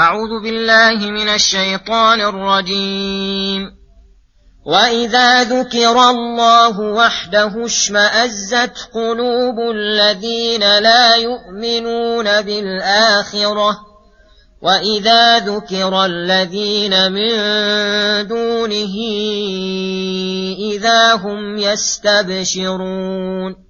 أعوذ بالله من الشيطان الرجيم. وإذا ذكر الله وحده اشمأزت قلوب الذين لا يؤمنون بالآخرة. وإذا ذكر الذين من دونه إذا هم يستبشرون.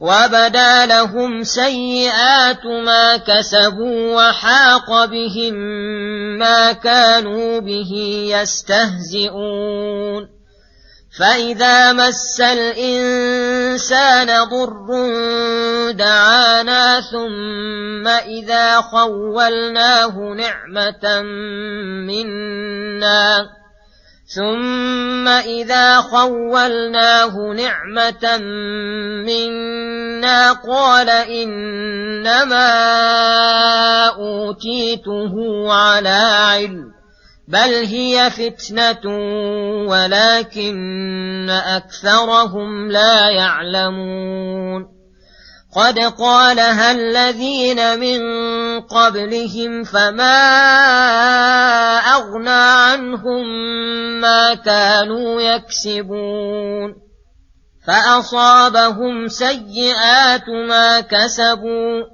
وبدا لهم سيئات ما كسبوا وحاق بهم ما كانوا به يستهزئون فاذا مس الانسان ضر دعانا ثم اذا خولناه نعمه منا ثم إذا خولناه نعمة منا قال إنما أوتيته على علم بل هي فتنة ولكن أكثرهم لا يعلمون قد قالها الذين من قبلهم فما اغنى عنهم ما كانوا يكسبون فاصابهم سيئات ما كسبوا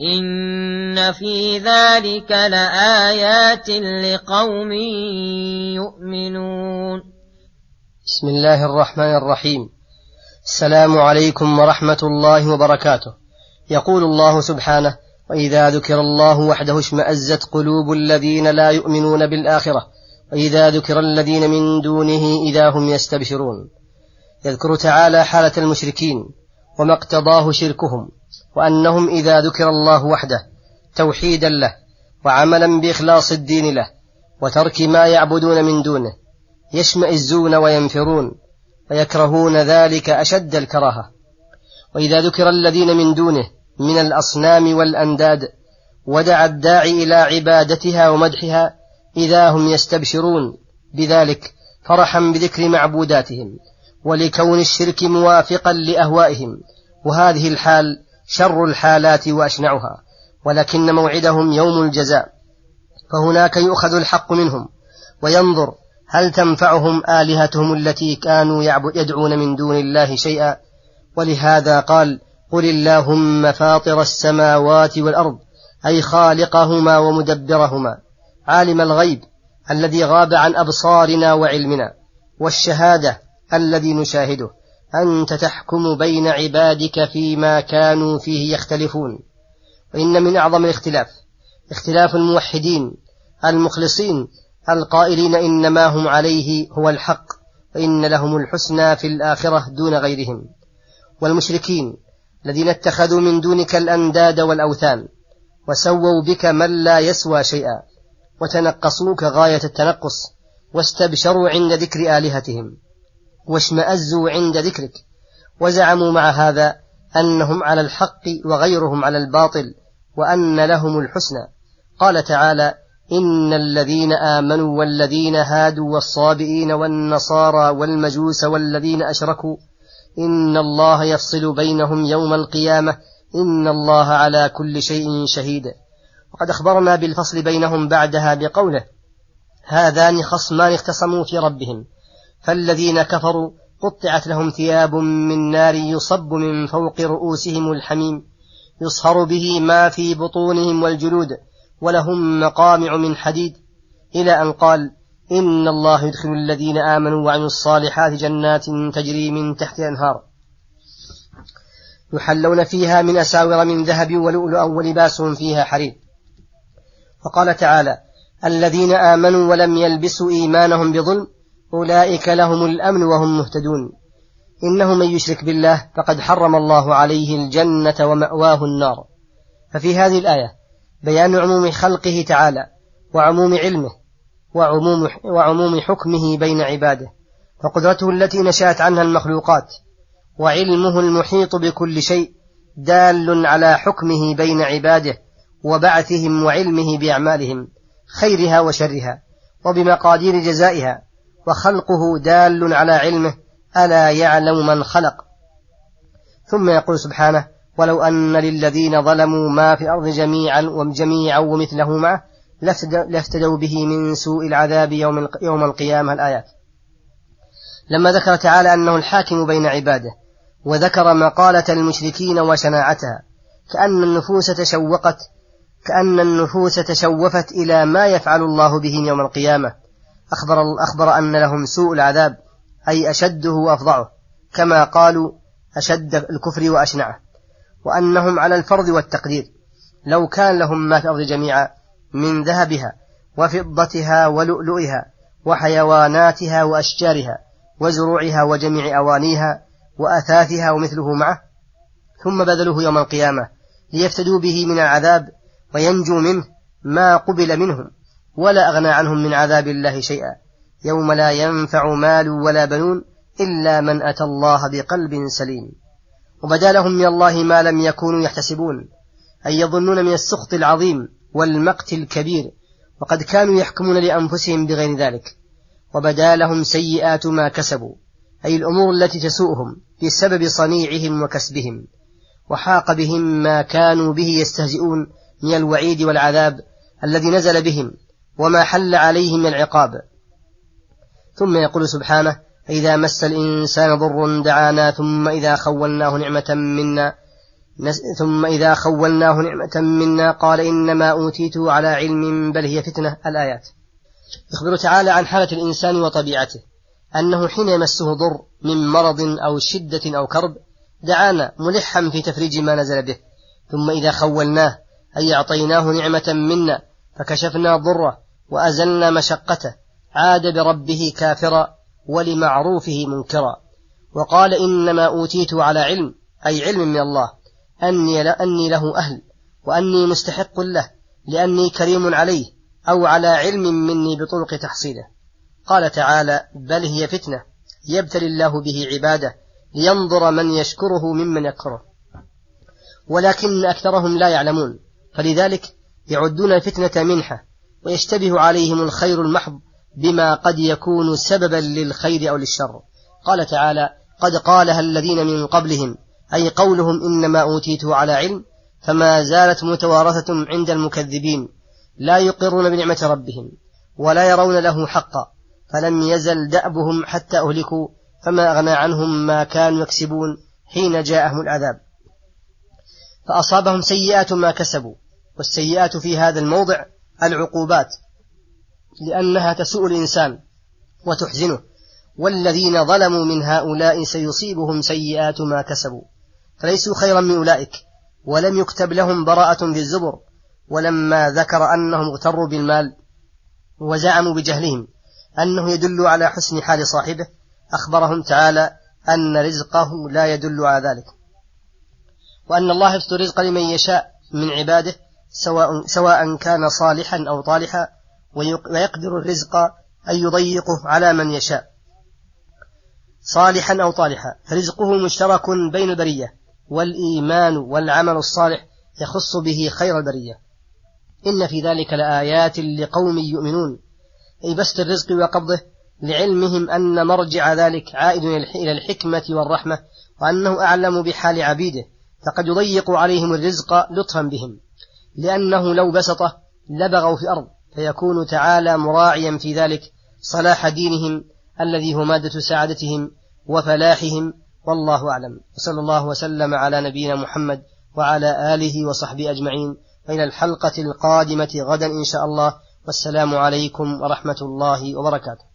إن في ذلك لآيات لقوم يؤمنون. بسم الله الرحمن الرحيم. السلام عليكم ورحمة الله وبركاته. يقول الله سبحانه وإذا ذكر الله وحده اشمأزت قلوب الذين لا يؤمنون بالآخرة. وإذا ذكر الذين من دونه إذا هم يستبشرون. يذكر تعالى حالة المشركين وما اقتضاه شركهم. وأنهم إذا ذكر الله وحده توحيدا له وعملا بإخلاص الدين له وترك ما يعبدون من دونه يشمئزون وينفرون ويكرهون ذلك أشد الكراهة. وإذا ذكر الذين من دونه من الأصنام والأنداد ودعا الداعي إلى عبادتها ومدحها إذا هم يستبشرون بذلك فرحا بذكر معبوداتهم ولكون الشرك موافقا لأهوائهم. وهذه الحال شر الحالات وأشنعها ولكن موعدهم يوم الجزاء فهناك يؤخذ الحق منهم وينظر هل تنفعهم آلهتهم التي كانوا يدعون من دون الله شيئا ولهذا قال قل اللهم فاطر السماوات والأرض أي خالقهما ومدبرهما عالم الغيب الذي غاب عن أبصارنا وعلمنا والشهادة الذي نشاهده. أنت تحكم بين عبادك فيما كانوا فيه يختلفون. وإن من أعظم الاختلاف اختلاف الموحدين المخلصين القائلين إنما هم عليه هو الحق وإن لهم الحسنى في الآخرة دون غيرهم. والمشركين الذين اتخذوا من دونك الأنداد والأوثان وسووا بك من لا يسوى شيئا وتنقصوك غاية التنقص واستبشروا عند ذكر آلهتهم. واشمأزوا عند ذكرك. وزعموا مع هذا أنهم على الحق وغيرهم على الباطل وأن لهم الحسنى. قال تعالى إن الذين آمنوا والذين هادوا والصابئين والنصارى والمجوس والذين أشركوا إن الله يفصل بينهم يوم القيامة. إن الله على كل شيء شهيد. وقد أخبرنا بالفصل بينهم بعدها بقوله هذان خصمان اختصموا في ربهم. فالذين كفروا قطعت لهم ثياب من نار يصب من فوق رؤوسهم الحميم يصهر به ما في بطونهم والجلود ولهم مقامع من حديد. إلى أن قال إن الله يدخل الذين آمنوا وعملوا الصالحات جنات تجري من تحت الأنهار. يحلون فيها من أساور من ذهب ولؤلؤا ولباسهم فيها حرير. وقال تعالى الذين آمنوا ولم يلبسوا إيمانهم بظلم أولئك لهم الأمن وهم مهتدون. إنه من يشرك بالله فقد حرم الله عليه الجنة ومأواه النار. ففي هذه الآية بيان عموم خلقه تعالى وعموم علمه وعموم, وعموم حكمه بين عباده وقدرته التي نشأت عنها المخلوقات وعلمه المحيط بكل شيء دال على حكمه بين عباده وبعثهم وعلمه بأعمالهم خيرها وشرها وبمقادير جزائها وخلقه دال على علمه ألا يعلم من خلق. ثم يقول سبحانه ولو أن للذين ظلموا ما في الأرض جميعا وجميعا ومثله معه لافتدوا به من سوء العذاب يوم يوم القيامة الآيات. لما ذكر تعالى أنه الحاكم بين عباده وذكر مقالة المشركين وشناعتها كأن النفوس تشوقت كأن النفوس تشوفت إلى ما يفعل الله بهم يوم القيامة. أخبر, أخبر أن لهم سوء العذاب أي أشده وأفظعه كما قالوا أشد الكفر وأشنعه وأنهم على الفرض والتقدير لو كان لهم ما في الأرض جميعا من ذهبها وفضتها ولؤلؤها وحيواناتها وأشجارها وزروعها وجميع أوانيها وأثاثها ومثله معه ثم بذلوه يوم القيامة ليفتدوا به من العذاب وينجوا منه ما قبل منهم. ولا أغنى عنهم من عذاب الله شيئا. يوم لا ينفع مال ولا بنون إلا من أتى الله بقلب سليم. وبدا لهم من الله ما لم يكونوا يحتسبون أي يظنون من السخط العظيم والمقت الكبير وقد كانوا يحكمون لأنفسهم بغير ذلك. وبدا لهم سيئات ما كسبوا أي الأمور التي تسوءهم بسبب صنيعهم وكسبهم. وحاق بهم ما كانوا به يستهزئون من الوعيد والعذاب الذي نزل بهم. وما حل عليهم من العقاب ثم يقول سبحانه فإذا مس الإنسان ضر دعانا ثم إذا خولناه نعمة منا ثم إذا خولناه نعمة منا قال إنما أوتيته على علم بل هي فتنة. الآيات. يخبر تعالى عن حالة الإنسان وطبيعته أنه حين يمسه ضر من مرض أو شدة أو كرب دعانا ملحا في تفريج ما نزل به ثم إذا خولناه أي أعطيناه نعمة منا فكشفنا ضره وأزلنا مشقته عاد بربه كافرا ولمعروفه منكرا. وقال إنما أوتيت على علم أي علم من الله أني, أني له أهل وأني مستحق له لأني كريم عليه أو على علم مني بطرق تحصيله. قال تعالى بل هي فتنة يبتلي الله به عباده لينظر من يشكره ممن يكفره ولكن أكثرهم لا يعلمون فلذلك يعدون الفتنة منحة ويشتبه عليهم الخير المحض بما قد يكون سببا للخير أو للشر. قال تعالى قد قالها الذين من قبلهم أي قولهم إنما أوتيته على علم فما زالت متوارثة عند المكذبين لا يقرون بنعمة ربهم ولا يرون له حقا فلم يزل دأبهم حتى أهلكوا فما أغنى عنهم ما كانوا يكسبون حين جاءهم العذاب. فأصابهم سيئات ما كسبوا والسيئات في هذا الموضع العقوبات لأنها تسوء الإنسان وتحزنه. والذين ظلموا من هؤلاء سيصيبهم سيئات ما كسبوا. فليسوا خيرا من أولئك. ولم يكتب لهم براءة في الزبر. ولما ذكر أنهم اغتروا بالمال وزعموا بجهلهم أنه يدل على حسن حال صاحبه أخبرهم تعالى أن رزقه لا يدل على ذلك. وأن الله يبسط الرزق لمن يشاء من عباده سواء, سواء كان صالحا أو طالحا ويقدر الرزق أن يضيقه على من يشاء. صالحا أو طالحا فرزقه مشترك بين البرية والإيمان والعمل الصالح يخص به خير البرية. إن في ذلك لآيات لقوم يؤمنون. أي بسط الرزق وقبضه لعلمهم أن مرجع ذلك عائد إلى الحكمة والرحمة وأنه أعلم بحال عبيده فقد يضيق عليهم الرزق لطفا بهم. لأنه لو بسطه لبغوا في الأرض فيكون تعالى مراعيا في ذلك صلاح دينهم الذي هو مادة سعادتهم وفلاحهم. والله أعلم. وصلى الله وسلم على نبينا محمد وعلى آله وصحبه أجمعين. وإلى الحلقة القادمة غدا إن شاء الله. والسلام عليكم ورحمة الله وبركاته.